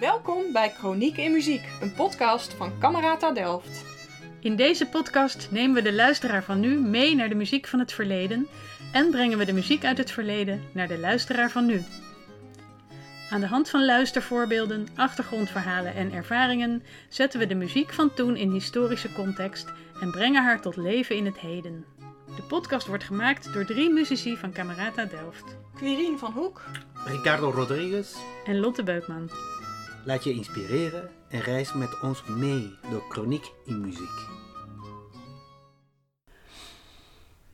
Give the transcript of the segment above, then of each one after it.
Welkom bij Chroniek in Muziek, een podcast van Camerata Delft. In deze podcast nemen we de luisteraar van nu mee naar de muziek van het verleden en brengen we de muziek uit het verleden naar de luisteraar van nu. Aan de hand van luistervoorbeelden, achtergrondverhalen en ervaringen zetten we de muziek van toen in historische context en brengen haar tot leven in het heden. De podcast wordt gemaakt door drie muzici van Camerata Delft Quirine van Hoek, Ricardo Rodriguez. en Lotte Beukman. Laat je inspireren en reis met ons mee door Chroniek in Muziek.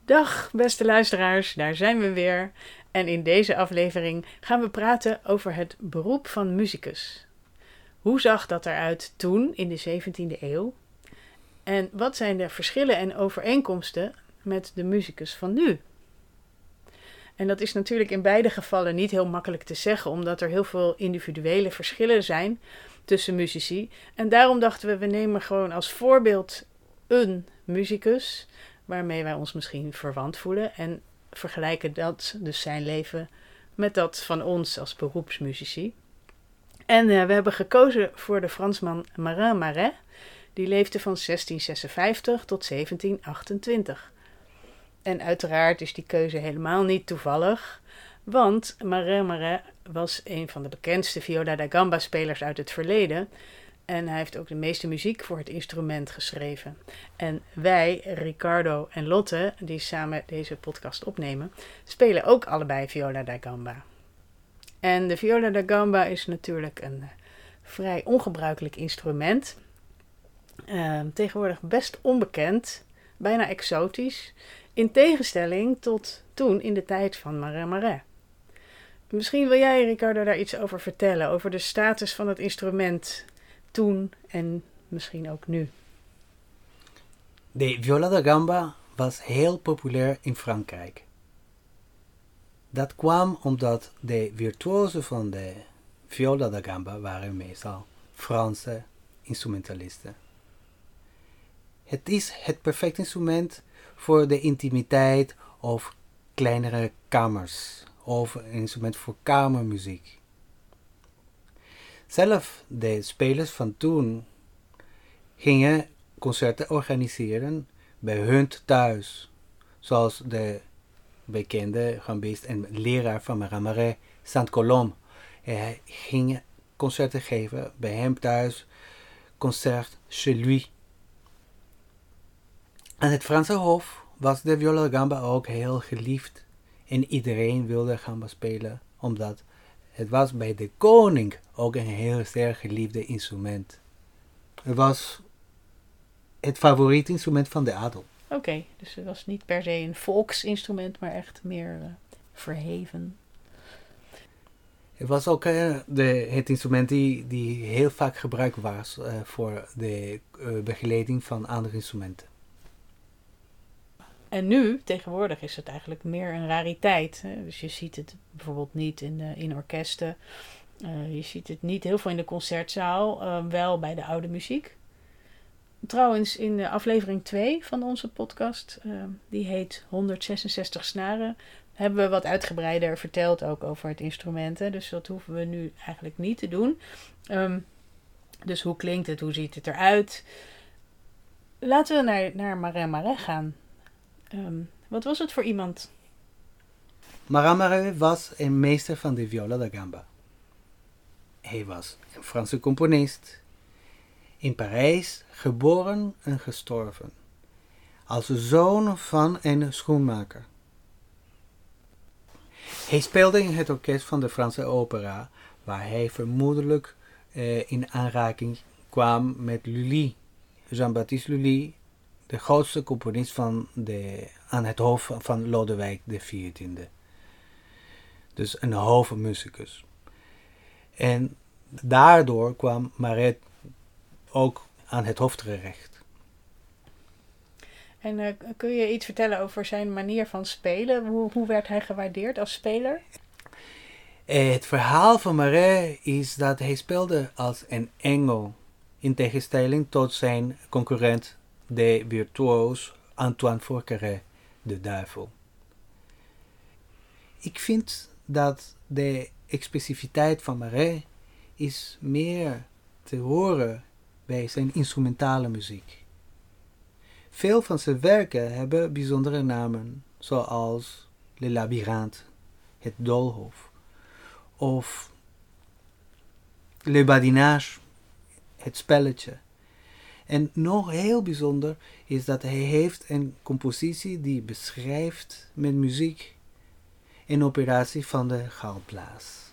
Dag beste luisteraars, daar zijn we weer. En in deze aflevering gaan we praten over het beroep van muzikus. Hoe zag dat eruit toen in de 17e eeuw? En wat zijn de verschillen en overeenkomsten met de muzikus van nu? En dat is natuurlijk in beide gevallen niet heel makkelijk te zeggen, omdat er heel veel individuele verschillen zijn tussen muzici. En daarom dachten we, we nemen gewoon als voorbeeld een muzikus waarmee wij ons misschien verwant voelen en vergelijken dat, dus zijn leven, met dat van ons als beroepsmuzici. En eh, we hebben gekozen voor de Fransman Marin Marais. Die leefde van 1656 tot 1728. En uiteraard is die keuze helemaal niet toevallig, want Marin was een van de bekendste viola da gamba spelers uit het verleden. En hij heeft ook de meeste muziek voor het instrument geschreven. En wij, Ricardo en Lotte, die samen deze podcast opnemen, spelen ook allebei viola da gamba. En de viola da gamba is natuurlijk een eh, vrij ongebruikelijk instrument. Ehm, tegenwoordig best onbekend, bijna exotisch. In tegenstelling tot toen in de tijd van Marais Marais. Misschien wil jij, Ricardo, daar iets over vertellen. Over de status van het instrument toen en misschien ook nu. De viola da gamba was heel populair in Frankrijk. Dat kwam omdat de virtuosen van de viola da gamba waren meestal Franse instrumentalisten. Het is het perfecte instrument voor de intimiteit of kleinere kamers of een instrument voor kamermuziek. Zelf de spelers van toen gingen concerten organiseren bij hun thuis, zoals de bekende gambist en leraar van Marais Marais, Saint-Colombe. Hij ging concerten geven bij hem thuis, concert chez lui. Aan het Franse Hof was de viola gamba ook heel geliefd en iedereen wilde gamba spelen, omdat het was bij de koning ook een heel sterk geliefde instrument. Het was het favoriete instrument van de adel. Oké, dus het was niet per se een volksinstrument, maar echt meer eh, verheven. Het was ook eh, de, het instrument die, die heel vaak gebruikt was eh, voor de begeleiding van andere instrumenten. En nu, tegenwoordig, is het eigenlijk meer een rariteit. Dus je ziet het bijvoorbeeld niet in, in orkesten. Eh, je ziet het niet heel veel in de concertzaal, eh, wel bij de oude muziek. Trouwens, in de aflevering 2 van onze podcast, eh, die heet 166 snaren, hebben we wat uitgebreider verteld ook over het instrument. hè. Dus dat hoeven we nu eigenlijk niet te doen. Ehm, dus hoe klinkt het, hoe ziet het eruit? Laten we naar, naar Marais Marais gaan. Ehm, wat was het voor iemand? Marais was een meester van de viola da gamba. Hij was een Franse componist, in Parijs geboren en gestorven, als zoon van een schoenmaker. Hij speelde in het orkest van de Franse opera, waar hij vermoedelijk eh, in aanraking kwam met Lully, Jean-Baptiste Lully, de grootste componist van de, aan het hoofd van Lodewijk XIV. Dus een hoofdmuzikus. En daardoor kwam Marais ook aan het hoofd terecht. En eh, kun je iets vertellen over zijn manier van spelen? Hoe, hoe werd hij gewaardeerd als speler? Eh, Het verhaal van Marais is dat hij speelde als een engel, in tegenstelling tot zijn concurrent, de virtuoos Antoine Forqueray, de duivel. Ik vind dat de expressiviteit van Marais is meer te horen bij zijn instrumentale muziek. Veel van zijn werken hebben bijzondere namen, zoals Le Labyrinthe, het Doolhof, of Le Badinage, het spelletje. En nog heel bijzonder is dat hij heeft een compositie die beschrijft met muziek een operatie van de galblaas.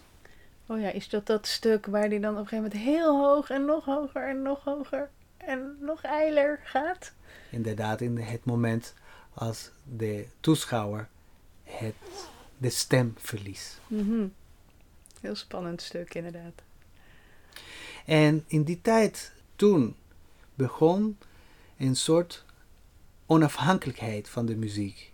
Oh ja, is dat dat stuk waar hij dan op een gegeven moment heel hoog en nog hoger en nog hoger en nog eiler gaat? Inderdaad, in het moment als de toeschouwer het, de stem verliest. Mhm. Heel spannend stuk, inderdaad. En in die tijd, toen begon een soort onafhankelijkheid van de muziek.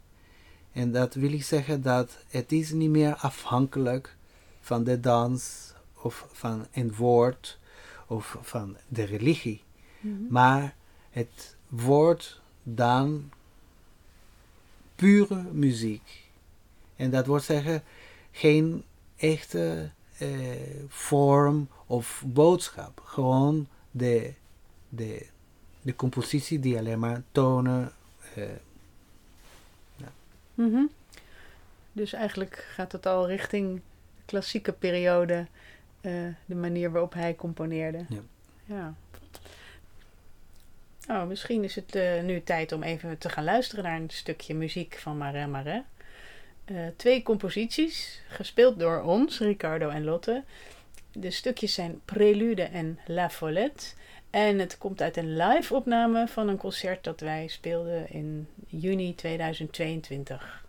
En dat wil ik zeggen dat het is niet meer afhankelijk van de dans of van een woord of van de religie. Mhm. Maar het wordt dan pure muziek. En dat wil zeggen geen echte eh, vorm of boodschap. Gewoon de, de, de compositie die alleen maar tonen. eh, Mhm. Dus eigenlijk gaat het al richting de klassieke periode, eh, de manier waarop hij componeerde. Ja. ja. Oh, misschien is het eh, nu tijd om even te gaan luisteren naar een stukje muziek van Marais Marais. Twee composities, gespeeld door ons, Ricardo en Lotte. De stukjes zijn Prelude en La Follette. En het komt uit een live opname van een concert dat wij speelden in juni 2022.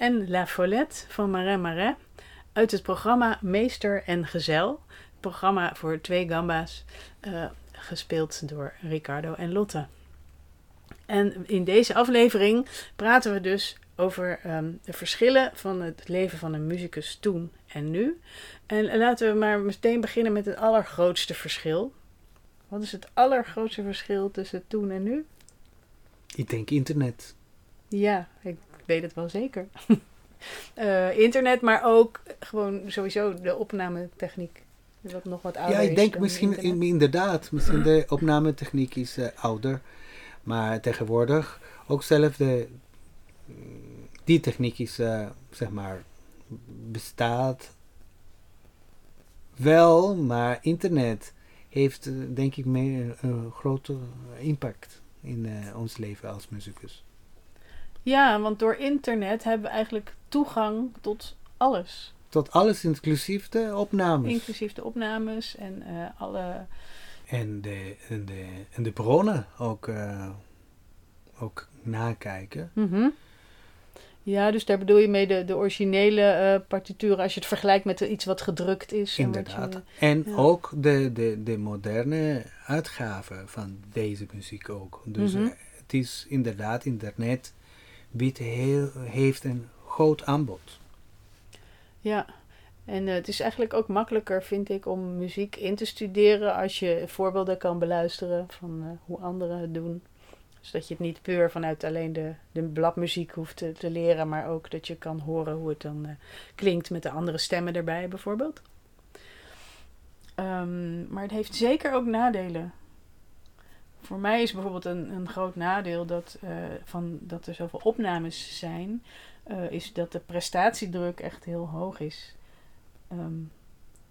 En La Follette van Marin Marais uit het programma Meester en Gezel. Het programma voor twee gamba's, eh, gespeeld door Ricardo en Lotte. En in deze aflevering praten we dus over ehm, de verschillen van het leven van een muzikus toen en nu. En laten we maar meteen beginnen met het allergrootste verschil. Wat is het allergrootste verschil tussen toen en nu? Ik denk internet. Ja, ik weet het wel zeker. Eh, internet, maar ook gewoon sowieso de opnametechniek. Wat nog wat ouder Ja, ik denk misschien in- inderdaad, misschien de opnametechniek is eh, ouder. Maar tegenwoordig ook zelf de, mm, die techniek is, eh, zeg maar, bestaat wel, maar internet heeft eh, denk ik meer een grote impact in eh, ons leven als muzikus. Ja, want door internet hebben we eigenlijk toegang tot alles. Tot alles inclusief de opnames. Inclusief de opnames en eh, alle... En de, en de, en de bronnen ook, eh, ook nakijken. Mhm. Ja, dus daar bedoel je mee de, de originele eh partituren als je het vergelijkt met iets wat gedrukt is. Inderdaad. je- En ja. ook de, de, de moderne uitgave van deze muziek ook. Dus Mhm. het is inderdaad, internet biedt heel, heeft een groot aanbod. Ja, en eh, het is eigenlijk ook makkelijker, vind ik, om muziek in te studeren als je voorbeelden kan beluisteren van eh, hoe anderen het doen. Dus dat je het niet puur vanuit alleen de, de bladmuziek hoeft te, te leren, maar ook dat je kan horen hoe het dan eh, klinkt met de andere stemmen erbij, bijvoorbeeld. Ehm, maar het heeft zeker ook nadelen. Voor mij is bijvoorbeeld een, een groot nadeel dat, eh, van, dat er zoveel opnames zijn, eh, is dat de prestatiedruk echt heel hoog is. Ehm,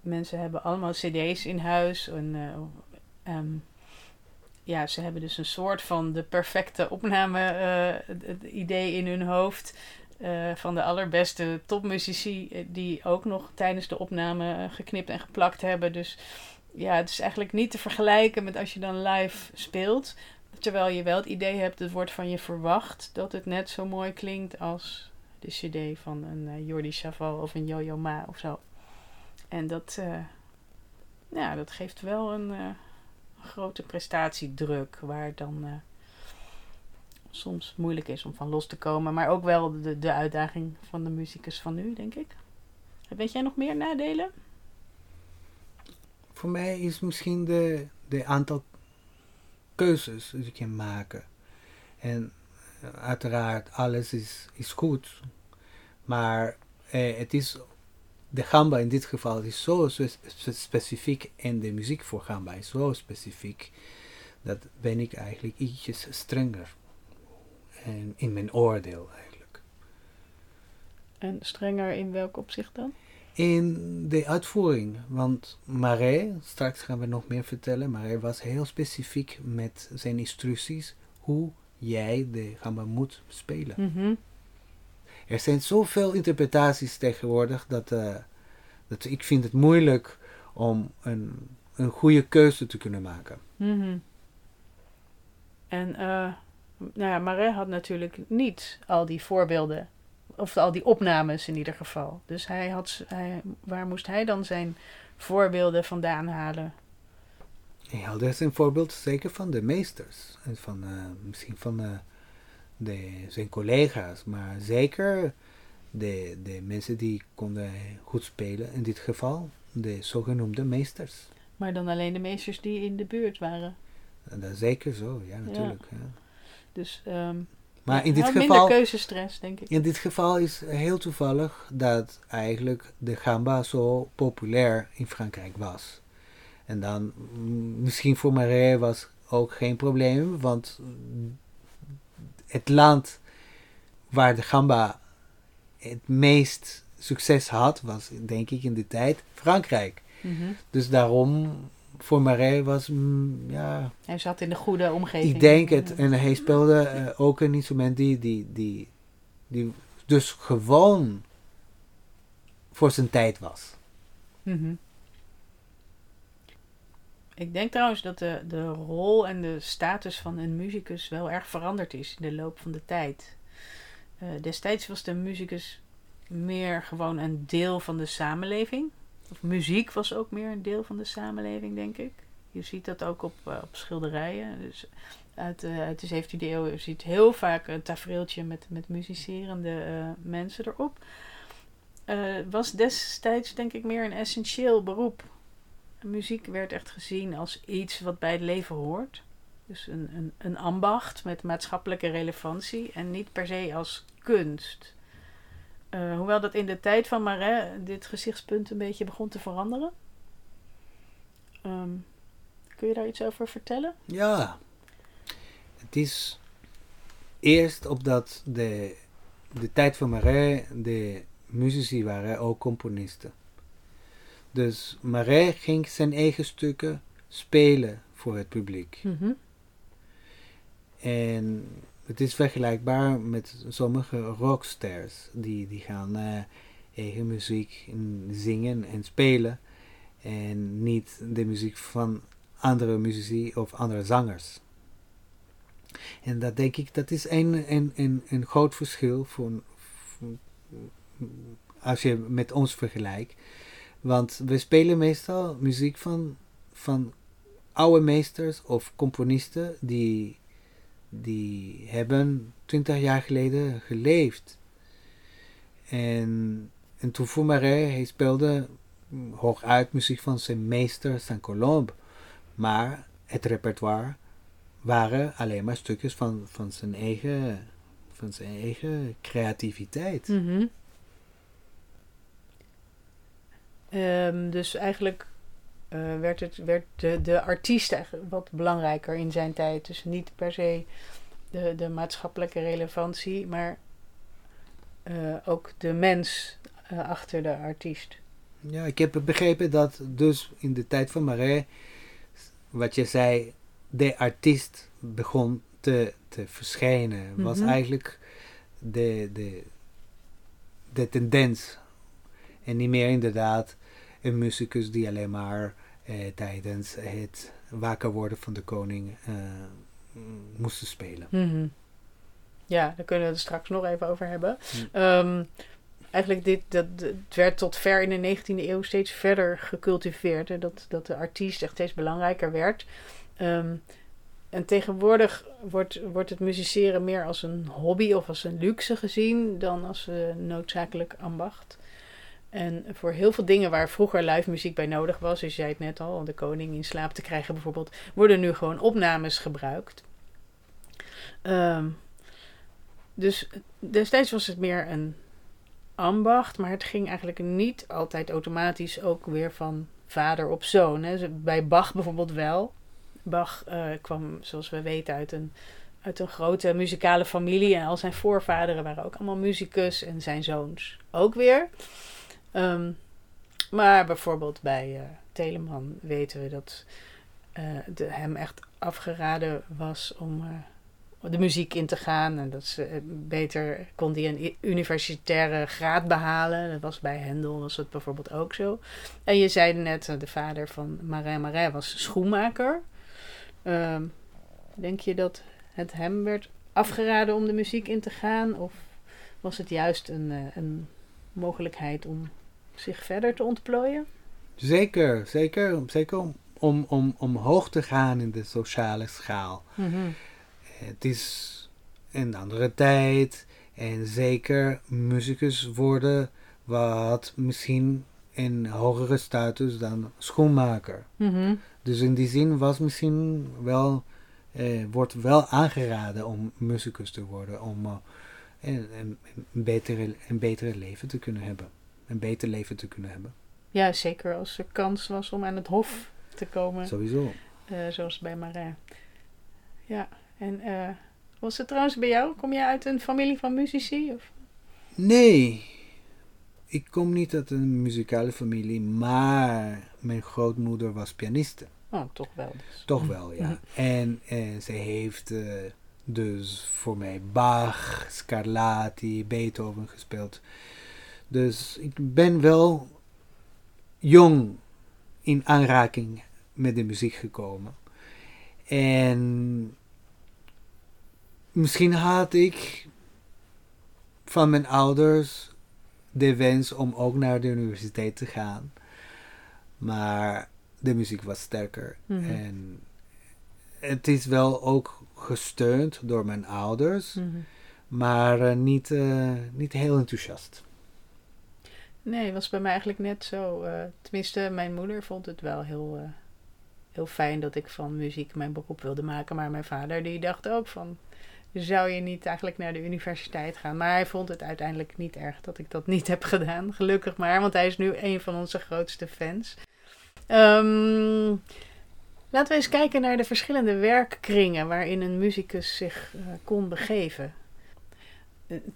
mensen hebben allemaal CD's in huis en eh, ehm, ja, ze hebben dus een soort van de perfecte opname het- het idee in hun hoofd. van de allerbeste topmuzici die ook nog tijdens de opname geknipt en geplakt hebben. Dus ja, het is eigenlijk niet te vergelijken met als je dan live speelt. Terwijl je wel het idee hebt, het wordt van je verwacht dat het net zo mooi klinkt als de cd van een eh, Jordi Chaval of een Yo-Yo Ma of zo. En dat, eh, ja, dat geeft wel een eh, grote prestatiedruk waar het dan soms moeilijk is om van los te komen. Maar ook wel de, de uitdaging van de muzikus van nu, denk ik. Weet jij nog meer nadelen? Voor mij is misschien de, de aantal keuzes die je kan maken. En eh, uiteraard, alles is, is goed. Maar eh, het is, de gamba in dit geval is zo spe- spe- specifiek en de muziek voor gamba is zo specifiek. Dat ben ik eigenlijk ietsjes strenger. En in mijn oordeel eigenlijk. En strenger in welk opzicht dan? In de uitvoering, want Marais, straks gaan we nog meer vertellen, Marais was heel specifiek met zijn instructies hoe jij de gamba moet spelen. Mhm. Er zijn zoveel interpretaties tegenwoordig dat, eh, dat ik vind het moeilijk om een, een goede keuze te kunnen maken. Mhm. En eh nou ja, Marais had natuurlijk niet al die voorbeelden. Of al die opnames in ieder geval. Dus hij had, hij, waar moest hij dan zijn voorbeelden vandaan halen? Dat is een voorbeeld zeker van de meesters. En van, eh, misschien van eh, de, zijn collega's. Maar zeker de, de mensen die konden goed spelen. In dit geval de zogenoemde meesters. Maar dan alleen de meesters die in de buurt waren. En dat is zeker zo, ja natuurlijk. Ja. Dus ehm, Maar in dit Nou, geval... Minder keuzestress, denk ik. In dit geval is heel toevallig dat eigenlijk de gamba zo populair in Frankrijk was. En dan mm, misschien voor Marais was ook geen probleem, want het land waar de gamba het meest succes had, was denk ik in die tijd Frankrijk. Mhm. Dus daarom voor Marais was, mm, ja, Hij zat in de goede omgeving. ik denk het. En hij speelde eh, ook een instrument die, die, die, die dus gewoon voor zijn tijd was. Mhm. Ik denk trouwens dat de, de rol en de status van een muzikus wel erg veranderd is in de loop van de tijd. Eh, destijds was de muzikus meer gewoon een deel van de samenleving. Of muziek was ook meer een deel van de samenleving, denk ik. Je ziet dat ook op, eh, op schilderijen. Dus uit, eh, uit de 17e eeuw je ziet heel vaak een tafereeltje met, met muzicerende eh, mensen erop. Was destijds denk ik meer een essentieel beroep. Muziek werd echt gezien als iets wat bij het leven hoort. Dus een, een, een ambacht met maatschappelijke relevantie en niet per se als kunst. Eh, hoewel dat in de tijd van Marais dit gezichtspunt een beetje begon te veranderen. Ehm, kun je daar iets over vertellen? Ja, het is eerst opdat de, de tijd van Marais de muzici waren ook componisten. Dus Marais ging zijn eigen stukken spelen voor het publiek. En het is vergelijkbaar met sommige rockstars. Die, die gaan eh, eigen muziek in- zingen en spelen. En niet de muziek van andere muzici of andere zangers. En dat denk ik, dat is een, een, een, een groot verschil voor, voor- als je met ons vergelijkt. Want we spelen meestal muziek van, van oude meesters of componisten die, die hebben twintig jaar geleden geleefd. En, en toen hij speelde mm, hooguit muziek van zijn meester Saint-Colombe. Maar het repertoire waren alleen maar stukjes van, van, zijn, eigen, van zijn eigen creativiteit. Mhm. Ehm, dus eigenlijk eh, werd, het, werd de, de artiest eigenlijk wat belangrijker in zijn tijd. Dus niet per se de, de maatschappelijke relevantie, maar eh, ook de mens eh, achter de artiest. Ja, ik heb begrepen dat dus in de tijd van Marais, wat je zei, de artiest begon te, te verschijnen. Was Mhm. eigenlijk de, de, de tendens. En niet meer inderdaad een muzikus die alleen maar eh, tijdens het wakker worden van de koning eh, moest spelen. Mhm. Ja, daar kunnen we het straks nog even over hebben. Ehm, eigenlijk dit, dat, het werd tot ver in de 19e eeuw steeds verder gecultiveerd. Hè, dat, dat de artiest echt steeds belangrijker werd. Ehm, en tegenwoordig wordt, wordt het musiceren meer als een hobby of als een luxe gezien dan als een noodzakelijk ambacht. En voor heel veel dingen waar vroeger live muziek bij nodig was, dus zei het net al, om de koning in slaap te krijgen bijvoorbeeld, worden nu gewoon opnames gebruikt. Ehm, dus destijds was het meer een ambacht, maar het ging eigenlijk niet altijd automatisch ook weer van vader op zoon. Hè. Bij Bach bijvoorbeeld wel. Bach eh, kwam, zoals we weten, uit een, uit een grote muzikale familie. En al zijn voorvaderen waren ook allemaal muzikus en zijn zoons ook weer. Ehm, maar bijvoorbeeld bij eh, Telemann weten we dat eh, de, hem echt afgeraden was om eh, de muziek in te gaan. En dat ze beter kon die een universitaire graad behalen. Dat was bij Hendel was het bijvoorbeeld ook zo. En je zei net, de vader van Marais Marais was schoenmaker. Ehm, denk je dat het hem werd afgeraden om de muziek in te gaan? Of was het juist een, een mogelijkheid om zich verder te ontplooien? Zeker, zeker, zeker om, om, om omhoog te gaan in de sociale schaal. Het is een andere tijd en zeker muzikus worden wat misschien een hogere status dan schoenmaker. Mhm. Dus in die zin was misschien wel eh, wordt wel aangeraden om muzikus te worden. Om eh, een, een, een, betere, een betere leven te kunnen hebben. Een beter leven te kunnen hebben. Ja, zeker als er kans was om aan het hof te komen. Sowieso. eh, zoals bij Marin. Ja, en eh, was het trouwens bij jou? Kom jij uit een familie van muzici? Of? Nee, ik kom niet uit een muzikale familie, maar mijn grootmoeder was pianiste. Oh, toch wel. Dus. Toch wel, ja. En eh, ze heeft dus voor mij Bach, Scarlatti, Beethoven gespeeld. Dus ik ben wel jong in aanraking met de muziek gekomen. En misschien had ik van mijn ouders de wens om ook naar de universiteit te gaan. Maar de muziek was sterker. Mhm. En het is wel ook gesteund door mijn ouders, Mhm. maar eh, niet, eh, niet heel enthousiast. Nee, was bij mij eigenlijk net zo. eh, tenminste, mijn moeder vond het wel heel, eh, heel fijn dat ik van muziek mijn beroep wilde maken. Maar mijn vader die dacht ook van, zou je niet eigenlijk naar de universiteit gaan? Maar hij vond het uiteindelijk niet erg dat ik dat niet heb gedaan. Gelukkig maar, want hij is nu een van onze grootste fans. Ehm, laten we eens kijken naar de verschillende werkkringen waarin een muzikus zich eh, kon begeven.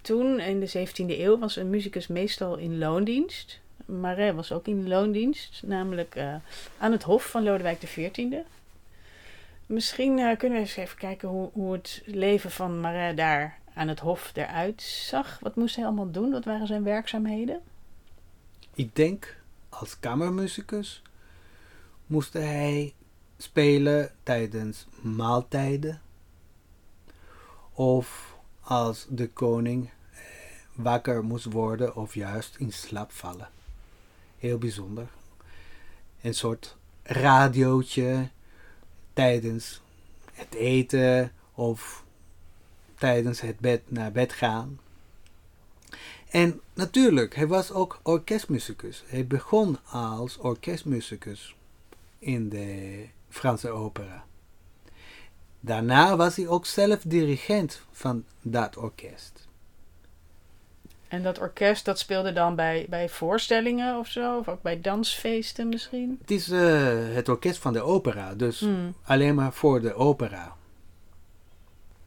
Toen, in de 17e eeuw, was een muzikus meestal in loondienst. Marais was ook in loondienst, namelijk eh, aan het hof van Lodewijk XIV. Misschien eh, kunnen we eens even kijken hoe, hoe het leven van Marais daar aan het hof eruit zag. Wat moest hij allemaal doen? Wat waren zijn werkzaamheden? Ik denk, als kamermuzikus moest hij spelen tijdens maaltijden. Of als de koning eh, wakker moest worden of juist in slaap vallen. Heel bijzonder. Een soort radiootje tijdens het eten of tijdens het bed naar bed gaan. En natuurlijk, hij was ook orkestmuzikus. Hij begon als orkestmuzikus in de Franse opera. Daarna was hij ook zelf dirigent van dat orkest. En dat orkest, dat speelde dan bij, bij voorstellingen of zo? Of ook bij dansfeesten misschien? Het is eh, het orkest van de opera, dus Hmm. alleen maar voor de opera.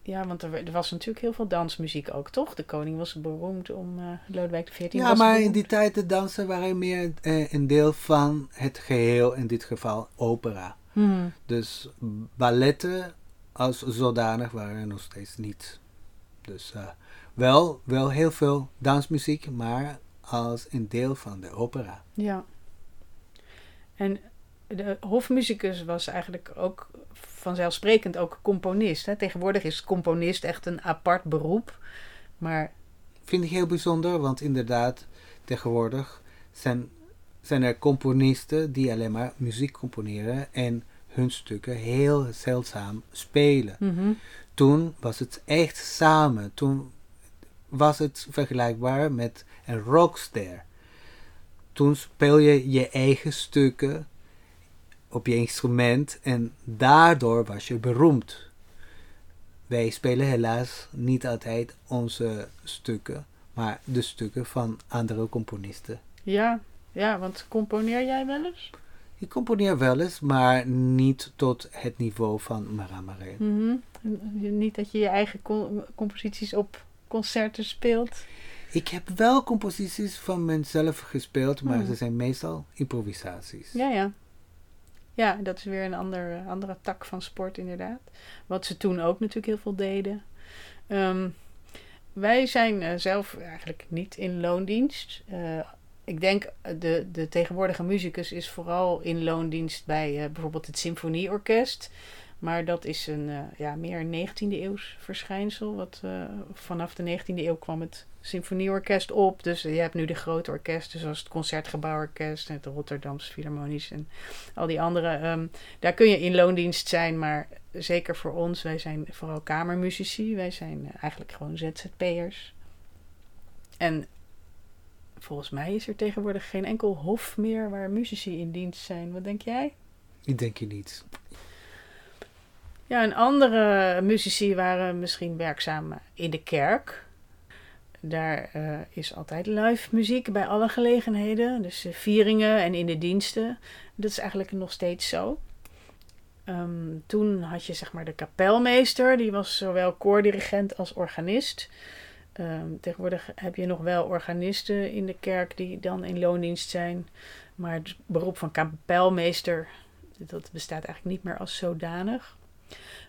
Ja, want er, er was natuurlijk heel veel dansmuziek ook, toch? De koning was beroemd om uh, Lodewijk XIV. Ja, maar in die tijd de dansen waren meer eh, een deel van het geheel, in dit geval opera. Hmm. Dus balletten als zodanig waren er nog steeds niet. Dus eh, wel, wel heel veel dansmuziek, maar als een deel van de opera. Ja. En de hofmuzikus was eigenlijk ook vanzelfsprekend ook componist. Hè? Tegenwoordig is componist echt een apart beroep. Maar Vind ik heel bijzonder, want inderdaad, tegenwoordig zijn, zijn er componisten die alleen maar muziek componeren en hun stukken heel zeldzaam spelen. mhm, Toen was het echt samen. Toen was het vergelijkbaar met een rockster. Toen speel je je eigen stukken op je instrument en daardoor was je beroemd. Wij spelen helaas niet altijd onze stukken, maar de stukken van andere componisten. ja, ja, want componeer jij wel eens? Ik componeer wel eens, maar niet tot het niveau van Maramare. Mhm. Niet dat je je eigen co- composities op concerten speelt. Ik heb wel composities van mezelf gespeeld, maar Hmm. ze zijn meestal improvisaties. Ja, ja. Ja, dat is weer een ander, eh, andere tak van sport, inderdaad. Wat ze toen ook natuurlijk heel veel deden. Ehm, wij zijn eh, zelf eigenlijk niet in loondienst. Eh, ik denk eh, de, de tegenwoordige muzikus is vooral in loondienst bij eh, bijvoorbeeld het symfonieorkest. Maar dat is een eh, ja, meer 19e eeuws verschijnsel. Wat, vanaf de 19e eeuw kwam het symfonieorkest op. Dus je hebt nu de grote orkesten zoals het Concertgebouworkest en het Rotterdamse Philharmonisch en al die andere. ehm, daar kun je in loondienst zijn, maar zeker voor ons, wij zijn vooral kamermuzici. Wij zijn eigenlijk gewoon ZZP'ers. En volgens mij is er tegenwoordig geen enkel hof meer waar muzici in dienst zijn. Wat denk jij? Ik denk je niet. Ja, en andere muzici waren misschien werkzaam in de kerk. Daar uh, is altijd live muziek bij alle gelegenheden. Dus vieringen en in de diensten. Dat is eigenlijk nog steeds zo. Um, toen had je zeg maar de kapelmeester. Die was zowel koordirigent als organist. Um, tegenwoordig heb je nog wel organisten in de kerk die dan in loondienst zijn. Maar het beroep van kapelmeester, dat bestaat eigenlijk niet meer als zodanig.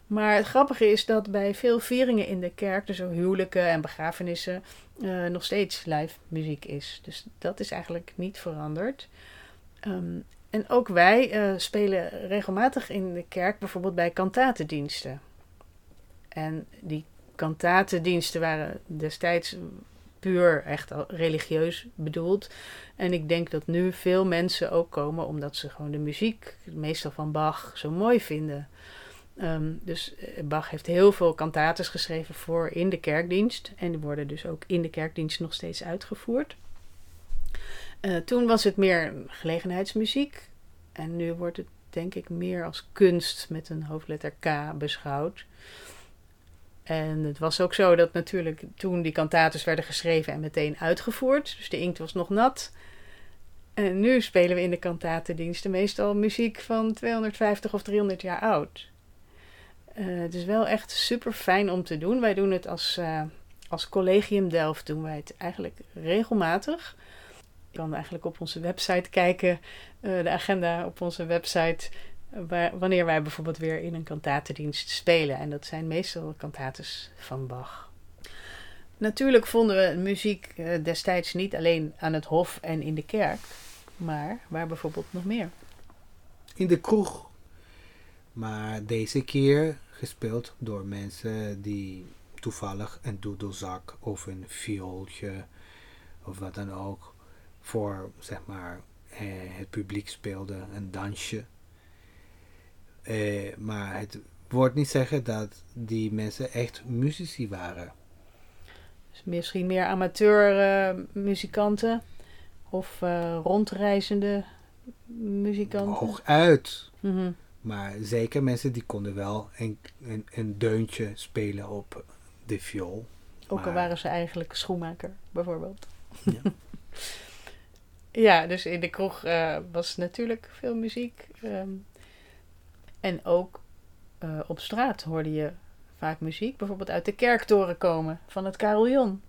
Maar het grappige is dat bij veel vieringen in de kerk, dus ook huwelijken en begrafenissen, uh, nog steeds live muziek is. Dus dat is eigenlijk niet veranderd. Um, en ook wij uh, spelen regelmatig in de kerk, bijvoorbeeld bij kantatendiensten. En die kantatendiensten waren destijds puur echt religieus bedoeld. En ik denk dat nu veel mensen ook komen omdat ze gewoon de muziek, meestal van Bach, zo mooi vinden. Um, dus eh, Bach heeft heel veel kantates geschreven voor in de kerkdienst. En die worden dus ook in de kerkdienst nog steeds uitgevoerd. Uh, toen was het meer gelegenheidsmuziek. En nu wordt het denk ik meer als kunst met een hoofdletter K beschouwd. En het was ook zo dat natuurlijk toen die kantates werden geschreven en meteen uitgevoerd. Dus de inkt was nog nat. En nu spelen we in de kantatendiensten meestal muziek van 250 of 300 jaar oud. Uh, het is wel echt super fijn om te doen. Wij doen het als, uh, als Collegium Delft doen wij het eigenlijk regelmatig. Je kan eigenlijk op onze website kijken, uh, de agenda op onze website, wanneer wij bijvoorbeeld weer in een kantatendienst spelen. En dat zijn meestal kantates van Bach. Natuurlijk vonden we muziek destijds niet alleen aan het hof en in de kerk, maar waar bijvoorbeeld nog meer? In de kroeg. Maar deze keer gespeeld door mensen die toevallig een doedelzak of een viooltje of wat dan ook voor zeg maar eh, het publiek speelde, een dansje. Eh, maar het wordt niet zeggen dat die mensen echt muzici waren. Dus misschien meer amateur uh, muzikanten of uh, rondreizende muzikanten? Hooguit. Mm -hmm. Maar zeker mensen die konden wel een, een, een deuntje spelen op de viool. Ook al waren ze eigenlijk schoenmaker, bijvoorbeeld. Ja, ja dus in de kroeg uh, was natuurlijk veel muziek. Um, en ook uh, op straat hoorde je vaak muziek, bijvoorbeeld uit de kerktoren komen van het carillon.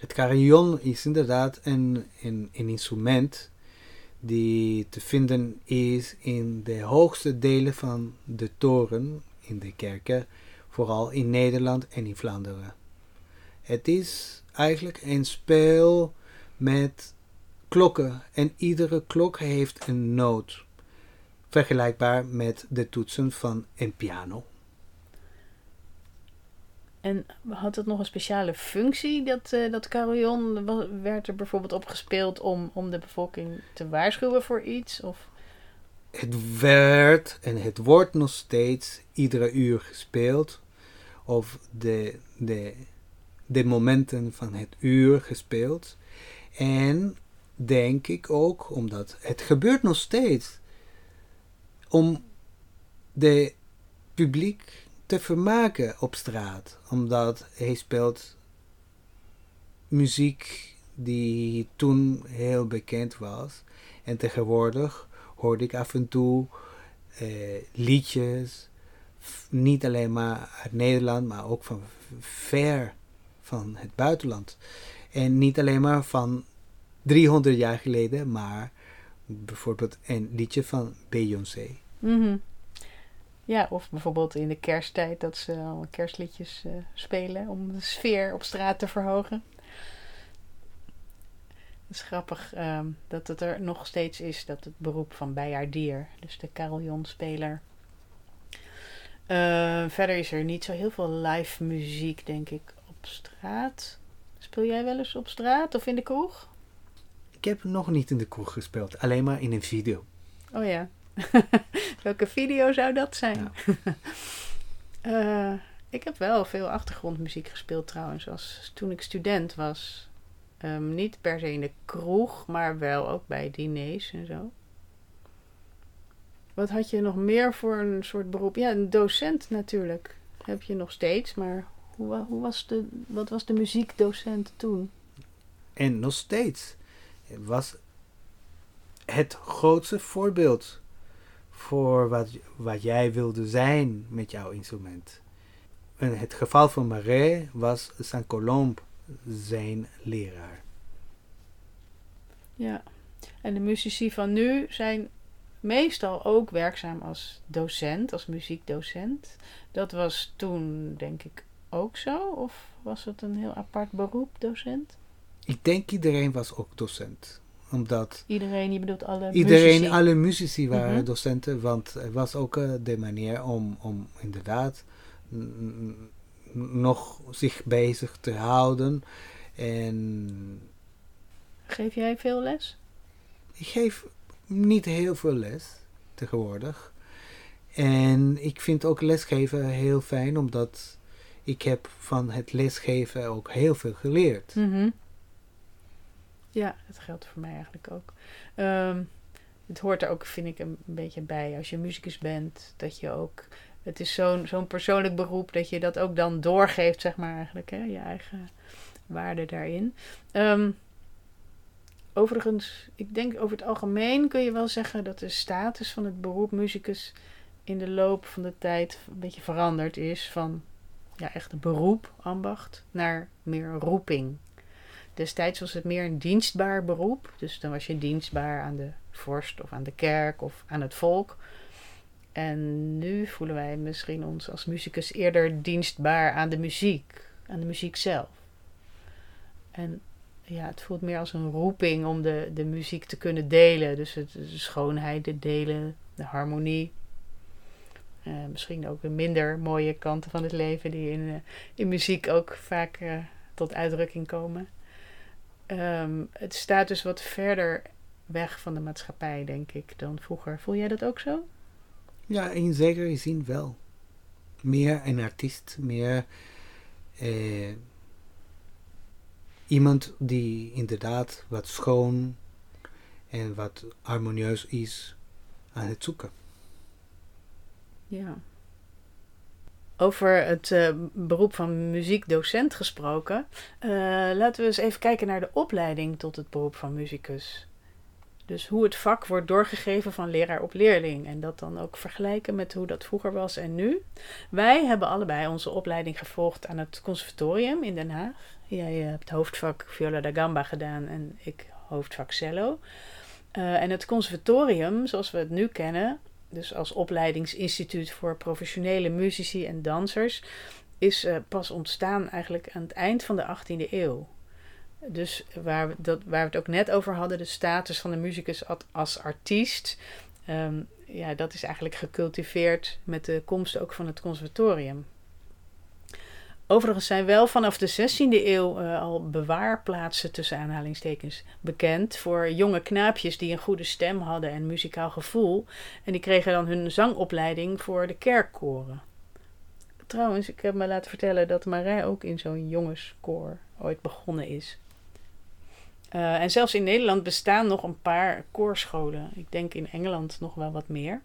Het carillon is inderdaad een, een, een instrument die te vinden is in de hoogste delen van de toren in de kerken, vooral in Nederland en in Vlaanderen. Het is eigenlijk een spel met klokken en iedere klok heeft een noot, vergelijkbaar met de toetsen van een piano. En had het nog een speciale functie, dat, uh, dat carillon? Werd er bijvoorbeeld op gespeeld om, om de bevolking te waarschuwen voor iets? Of? Het werd en het wordt nog steeds iedere uur gespeeld. Of de, de, de momenten van het uur gespeeld. En denk ik ook, omdat het gebeurt nog steeds, om de publiek te vermaken op straat. Omdat hij speelt muziek die toen heel bekend was. En tegenwoordig hoorde ik af en toe eh, liedjes. Niet alleen maar uit Nederland, maar ook van ver van het buitenland. En niet alleen maar van 300 jaar geleden, maar bijvoorbeeld een liedje van Beyoncé. Mm ja, of bijvoorbeeld in de kersttijd dat ze al kerstliedjes uh, spelen om de sfeer op straat te verhogen. Het is grappig um, dat het er nog steeds is, dat het beroep van bijaardier, dus de carillonspeler. Uh, verder is er niet zo heel veel live muziek, denk ik, op straat. Speel jij wel eens op straat of in de kroeg? Ik heb nog niet in de kroeg gespeeld, alleen maar in een video. Oh ja, Welke video zou dat zijn? uh, ik heb wel veel achtergrondmuziek gespeeld trouwens. Als, toen ik student was. Um, niet per se in de kroeg, maar wel ook bij diners en zo. Wat had je nog meer voor een soort beroep? Ja, een docent natuurlijk. Heb je nog steeds, maar hoe, hoe was de, wat was de muziekdocent toen? En nog steeds was het grootste voorbeeld voor wat, wat jij wilde zijn met jouw instrument. In het geval van Marais was Saint-Colombe zijn leraar. Ja. En de muzici van nu zijn meestal ook werkzaam als docent, als muziekdocent. Dat was toen, denk ik, ook zo? Of was het een heel apart beroep, docent? Ik denk iedereen was ook docent. Omdat Iedereen, je bedoelt alle iedereen, muzici. alle muzici waren Mhm. docenten. Want het was ook eh, de manier om, om inderdaad mm, mm, nog zich bezig te houden. En Geef jij veel les? Ik geef niet heel veel les tegenwoordig. En ik vind ook lesgeven heel fijn, omdat ik heb van het lesgeven ook heel veel geleerd. Mhm. Ja, dat geldt voor mij eigenlijk ook. Ehm, het hoort er ook, vind ik, een, beetje bij. Als je muzikus bent, dat je ook... Het is zo'n zo'n persoonlijk beroep dat je dat ook dan doorgeeft, zeg maar eigenlijk. Hè? Je eigen waarde daarin. Ehm, overigens, ik denk over het algemeen kun je wel zeggen dat de status van het beroep muzikus in de loop van de tijd een beetje veranderd is. Van ja, echt een beroep, ambacht, naar meer roeping. Destijds was het meer een dienstbaar beroep. Dus dan was je dienstbaar aan de vorst of aan de kerk of aan het volk. En nu voelen wij misschien ons als muzikus eerder dienstbaar aan de muziek, aan de muziek zelf. En ja, het voelt meer als een roeping om de, de muziek te kunnen delen. Dus het, de schoonheid, de delen, de harmonie. Eh, misschien ook de minder mooie kanten van het leven die in, eh, in muziek ook vaak eh, tot uitdrukking komen. Ehm, het staat dus wat verder weg van de maatschappij, denk ik, dan vroeger. Voel jij dat ook zo? Ja, in zekere zin wel. Meer een artiest, meer eh, iemand die inderdaad wat schoon en wat harmonieus is aan het zoeken. Ja. Over het eh, beroep van muziekdocent gesproken, eh, laten we eens even kijken naar de opleiding tot het beroep van muzikus. Dus hoe het vak wordt doorgegeven van leraar op leerling. En dat dan ook vergelijken met hoe dat vroeger was en nu. Wij hebben allebei onze opleiding gevolgd aan het conservatorium in Den Haag. Jij hebt hoofdvak viola da gamba gedaan en ik hoofdvak cello. Eh, en het conservatorium, zoals we het nu kennen, dus als opleidingsinstituut voor professionele muzici en dansers, is eh, pas ontstaan eigenlijk aan het eind van de 18e eeuw. Dus waar we, dat, waar we het ook net over hadden, de status van de muzikus als artiest, ehm, ja, dat is eigenlijk gecultiveerd met de komst ook van het conservatorium. Overigens zijn wel vanaf de 16e eeuw eh, al bewaarplaatsen tussen aanhalingstekens bekend voor jonge knaapjes die een goede stem hadden en muzikaal gevoel. En die kregen dan hun zangopleiding voor de kerkkoren. Trouwens, ik heb me laten vertellen dat Marij ook in zo'n jongenskoor ooit begonnen is. Eh, en zelfs in Nederland bestaan nog een paar koorscholen. Ik denk in Engeland nog wel wat meer.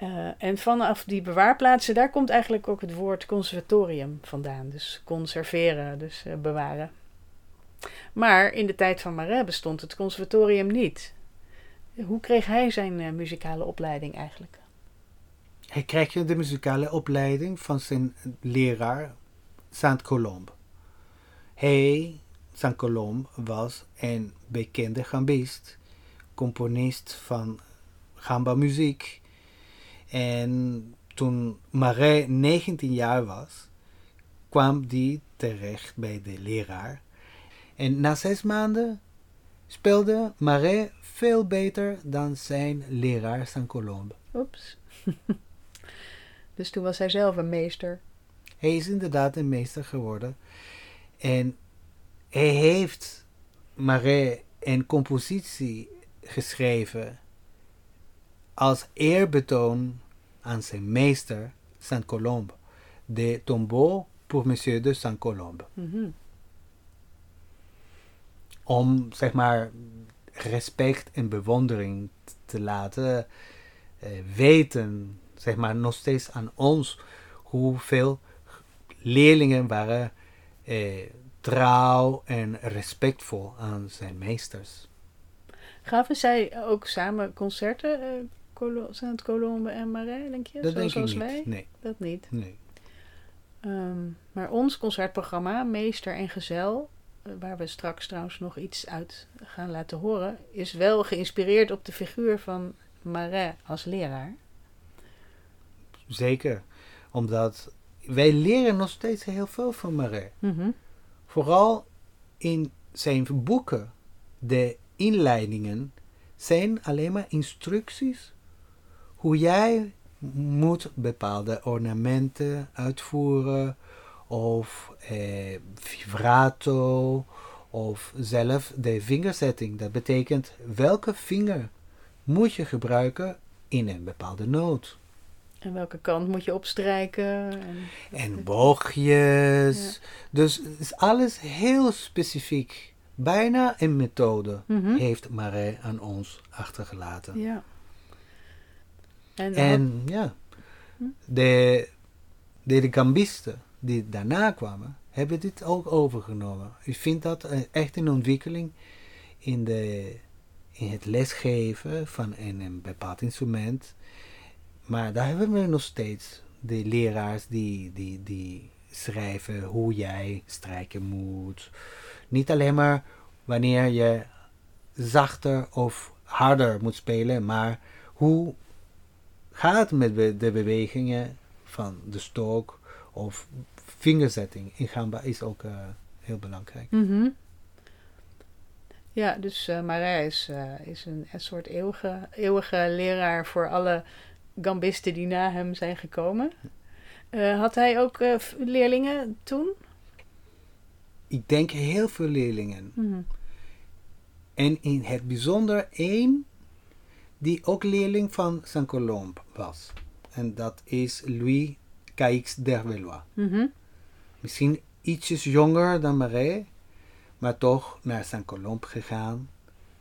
Eh, en vanaf die bewaarplaatsen, daar komt eigenlijk ook het woord conservatorium vandaan. Dus conserveren, dus eh, bewaren. Maar in de tijd van Marais bestond het conservatorium niet. Hoe kreeg hij zijn eh, muzikale opleiding eigenlijk? Hij kreeg de muzikale opleiding van zijn leraar Saint-Colombe. Hij, Saint-Colombe, was een bekende gambist, componist van gamba muziek. En toen Marais 19 jaar was, kwam die terecht bij de leraar. En na zes maanden speelde Marais veel beter dan zijn leraar Saint-Colombe. Oeps. dus toen was hij zelf een meester. Hij is inderdaad een meester geworden. En hij heeft Marais een compositie geschreven als eerbetoon aan zijn meester Saint-Colombe. De tombeau pour Monsieur de Saint-Colombe. Mhm. Om, zeg maar, respect en bewondering te laten eh, weten, zeg maar, nog steeds aan ons hoeveel leerlingen waren eh, trouw en respectvol aan zijn meesters. Gaven zij ook samen concerten, uh, Colo Saint-Colombe en Marais, denk je? Dat denk ik niet. wij? Nee, Dat niet. nee. Ehm, maar ons concertprogramma, Meester en Gezel, eh, waar we straks trouwens nog iets uit gaan laten horen, is wel geïnspireerd op de figuur van Marais als leraar. Zeker. Omdat wij leren nog steeds heel veel van Marais. Mhm. Vooral in zijn boeken. De inleidingen zijn alleen maar instructies hoe jij moet bepaalde ornamenten uitvoeren of eh, vibrato of zelf de vingerzetting. Dat betekent welke vinger moet je gebruiken in een bepaalde noot. En welke kant moet je opstrijken? En, En boogjes. Dus is alles heel specifiek. Bijna een methode Mhm. heeft Marais aan ons achtergelaten. Ja. En, En ja, Hm? de, de, de gambisten die daarna kwamen, hebben dit ook overgenomen. Ik vind dat eh, echt een ontwikkeling in, de, in het lesgeven van een, een bepaald instrument. Maar daar hebben we nog steeds de leraars die, die, die schrijven hoe jij strijken moet. Niet alleen maar wanneer je zachter of harder moet spelen, maar hoe gaat met de bewegingen van de stok of vingerzetting in gamba is ook eh, heel belangrijk. Mhm. Ja, dus eh Marais is, eh, is een, een soort eeuwige, eeuwige leraar voor alle gambisten die na hem zijn gekomen. Had hij ook leerlingen toen? Ik denk heel veel leerlingen. Mhm. En in het bijzonder één die ook leerling van Saint-Colombe was. En dat is Louis Caix d'Hervelois. Mhm. Misschien ietsjes jonger dan Marais, maar toch naar Saint-Colombe gegaan.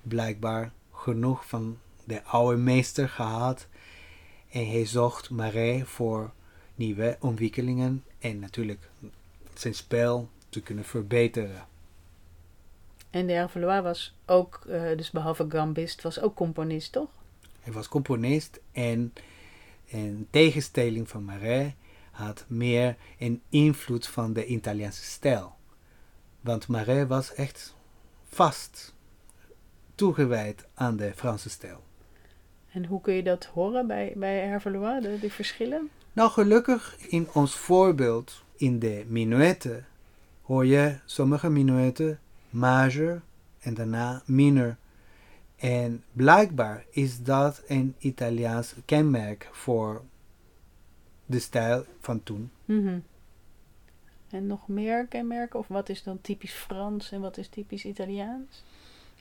Blijkbaar genoeg van de oude meester gehad. En hij zocht Marais voor nieuwe ontwikkelingen en natuurlijk zijn spel te kunnen verbeteren. En de Hervelois was ook, eh, dus behalve gambist, was ook componist, toch? Hij was componist en in tegenstelling van Marais had meer een invloed van de Italiaanse stijl. Want Marais was echt vast toegewijd aan de Franse stijl. En hoe kun je dat horen bij, bij Hervelois, de, die verschillen? Nou, gelukkig in ons voorbeeld in de minuetten hoor je sommige minuetten major en daarna minor. En blijkbaar is dat een Italiaans kenmerk voor de stijl van toen. Mhm. En nog meer kenmerken? Of wat is dan typisch Frans en wat is typisch Italiaans?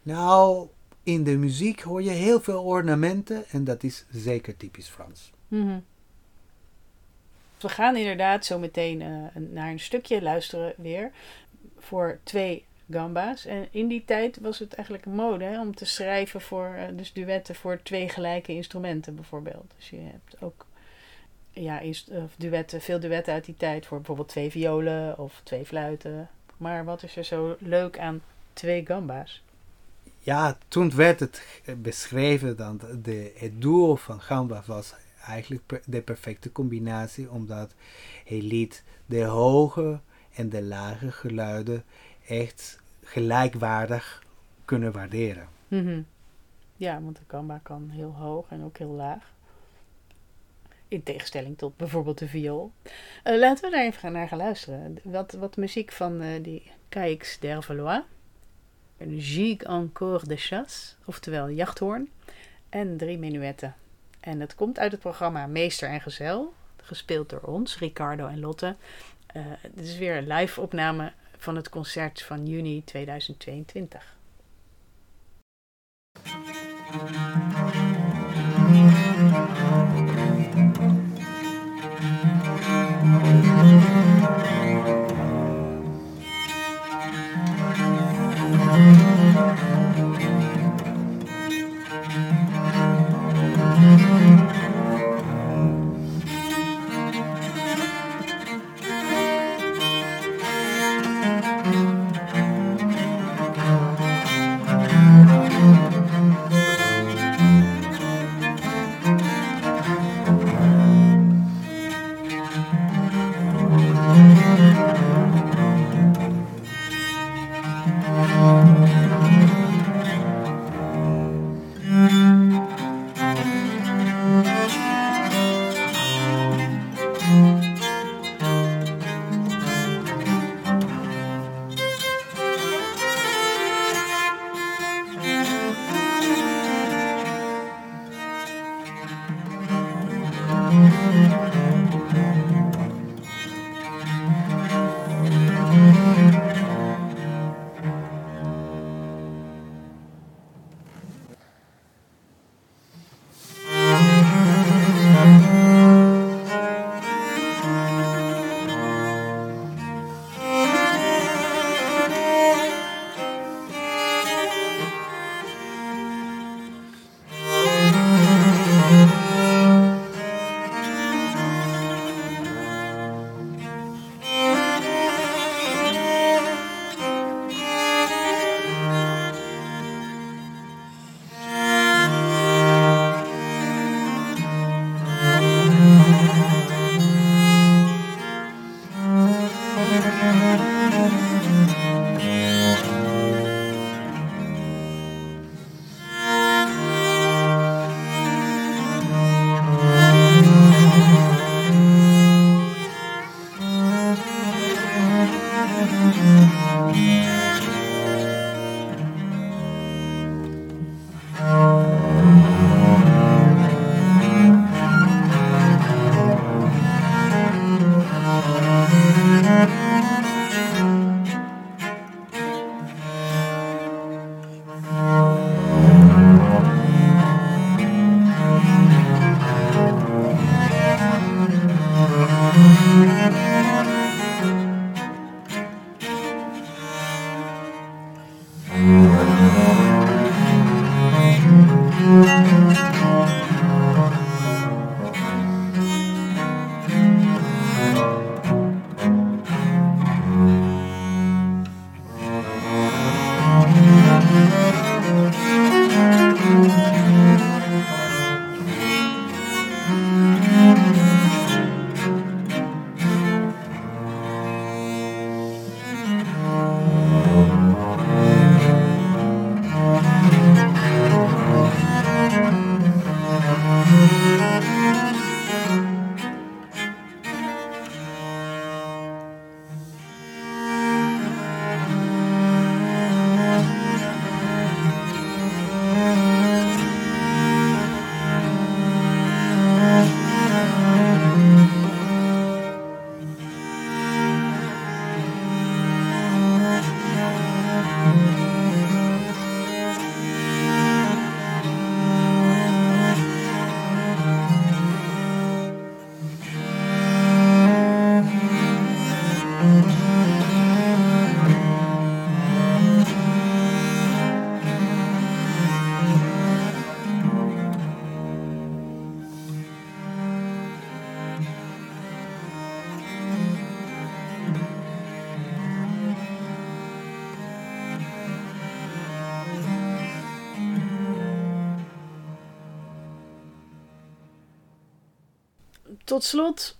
Nou, in de muziek hoor je heel veel ornamenten en dat is zeker typisch Frans. Mhm. We gaan inderdaad zo meteen eh, naar een stukje luisteren weer voor twee gamba's. En in die tijd was het eigenlijk mode hè, om te schrijven voor eh, dus duetten voor twee gelijke instrumenten bijvoorbeeld. Dus je hebt ook ja, duetten, veel duetten uit die tijd voor bijvoorbeeld twee violen of twee fluiten. Maar wat is er zo leuk aan twee gamba's? Ja, toen werd het beschreven dat de, het duo van Gamba was eigenlijk de perfecte combinatie, omdat hij liet de hoge en de lage geluiden echt gelijkwaardig kunnen waarderen. Mhm. Ja, want de gamba kan heel hoog en ook heel laag. In tegenstelling tot bijvoorbeeld de viool. Eh, laten we daar even naar gaan luisteren. Wat, wat muziek van eh, die Caix d'Hervelois. Een gigue encore de chasse, oftewel jachthoorn. En drie menuetten. En het komt uit het programma Meester en Gezel. Gespeeld door ons, Ricardo en Lotte. Eh dit is weer een live opname van het concert van juni 2022. Tot slot,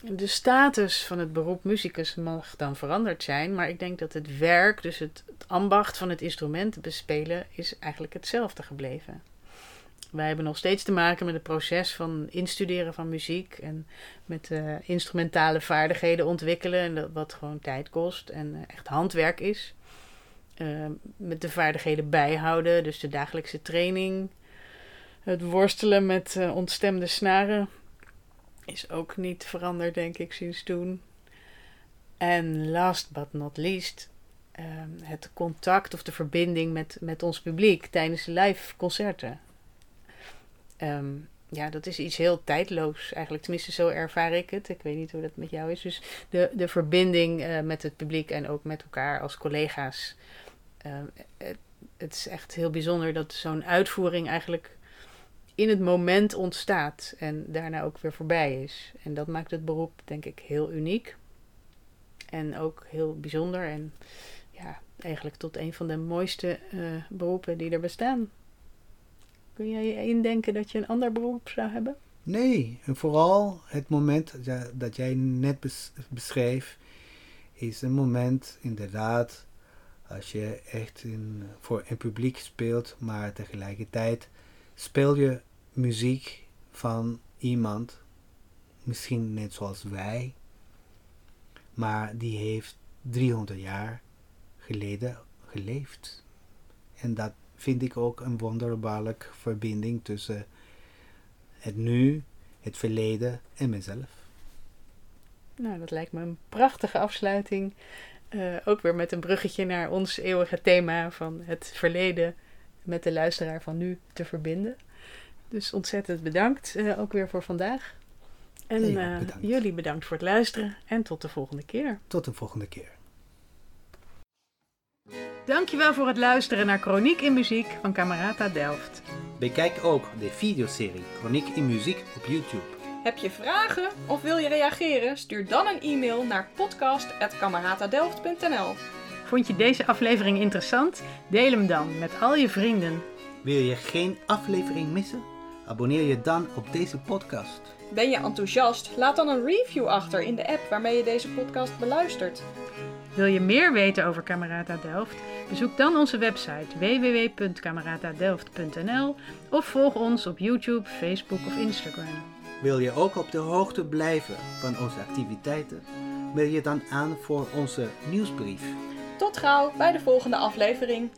de status van het beroep muzikus mag dan veranderd zijn, maar ik denk dat het werk, dus het, ambacht van het instrument bespelen, is eigenlijk hetzelfde gebleven. Wij hebben nog steeds te maken met het proces van instuderen van muziek en met uh, instrumentale vaardigheden ontwikkelen, en dat, wat gewoon tijd kost en uh, echt handwerk is. Uh, met de vaardigheden bijhouden, dus de dagelijkse training, het worstelen met uh, ontstemde snaren is ook niet veranderd, denk ik, sinds toen. En last but not least, uh, het contact of de verbinding met, met ons publiek tijdens live concerten. Um, ja, dat is iets heel tijdloos eigenlijk. Tenminste, zo ervaar ik het. Ik weet niet hoe dat met jou is. Dus de, de verbinding uh, met het publiek en ook met elkaar als collega's. Het, het is echt heel bijzonder dat zo'n uitvoering eigenlijk in het moment ontstaat en daarna ook weer voorbij is. En dat maakt het beroep, denk ik, heel uniek. En ook heel bijzonder. En ja, eigenlijk tot een van de mooiste uh, beroepen die er bestaan. Kun jij je indenken dat je een ander beroep zou hebben? Nee, en vooral het moment dat jij net bes beschreef, is een moment inderdaad als je echt in, voor een publiek speelt, maar tegelijkertijd speel je muziek van iemand, misschien net zoals wij, maar die heeft 300 jaar geleden geleefd. En dat vind ik ook een wonderbaarlijke verbinding tussen het nu, het verleden en mezelf. Nou, dat lijkt me een prachtige afsluiting. Uh, ook weer met een bruggetje naar ons eeuwige thema van het verleden met de luisteraar van nu te verbinden. Dus ontzettend bedankt uh, ook weer voor vandaag. En uh, bedankt. jullie bedankt voor het luisteren en tot de volgende keer. Tot de volgende keer. Dankjewel voor het luisteren naar Chroniek in Muziek van Camerata Delft. Bekijk ook de videoserie Chroniek in Muziek op YouTube. Heb je vragen of wil je reageren? Stuur dan een e-mail naar podcast.cameratadelft.nl Vond je deze aflevering interessant? Deel hem dan met al je vrienden. Wil je geen aflevering missen? Abonneer je dan op deze podcast. Ben je enthousiast? Laat dan een review achter in de app waarmee je deze podcast beluistert. Wil je meer weten over Camerata Delft? Bezoek dan onze website www.cameratadelft.nl of volg ons op YouTube, Facebook of Instagram. Wil je ook op de hoogte blijven van onze activiteiten? Meld je dan aan voor onze nieuwsbrief. Tot gauw bij de volgende aflevering.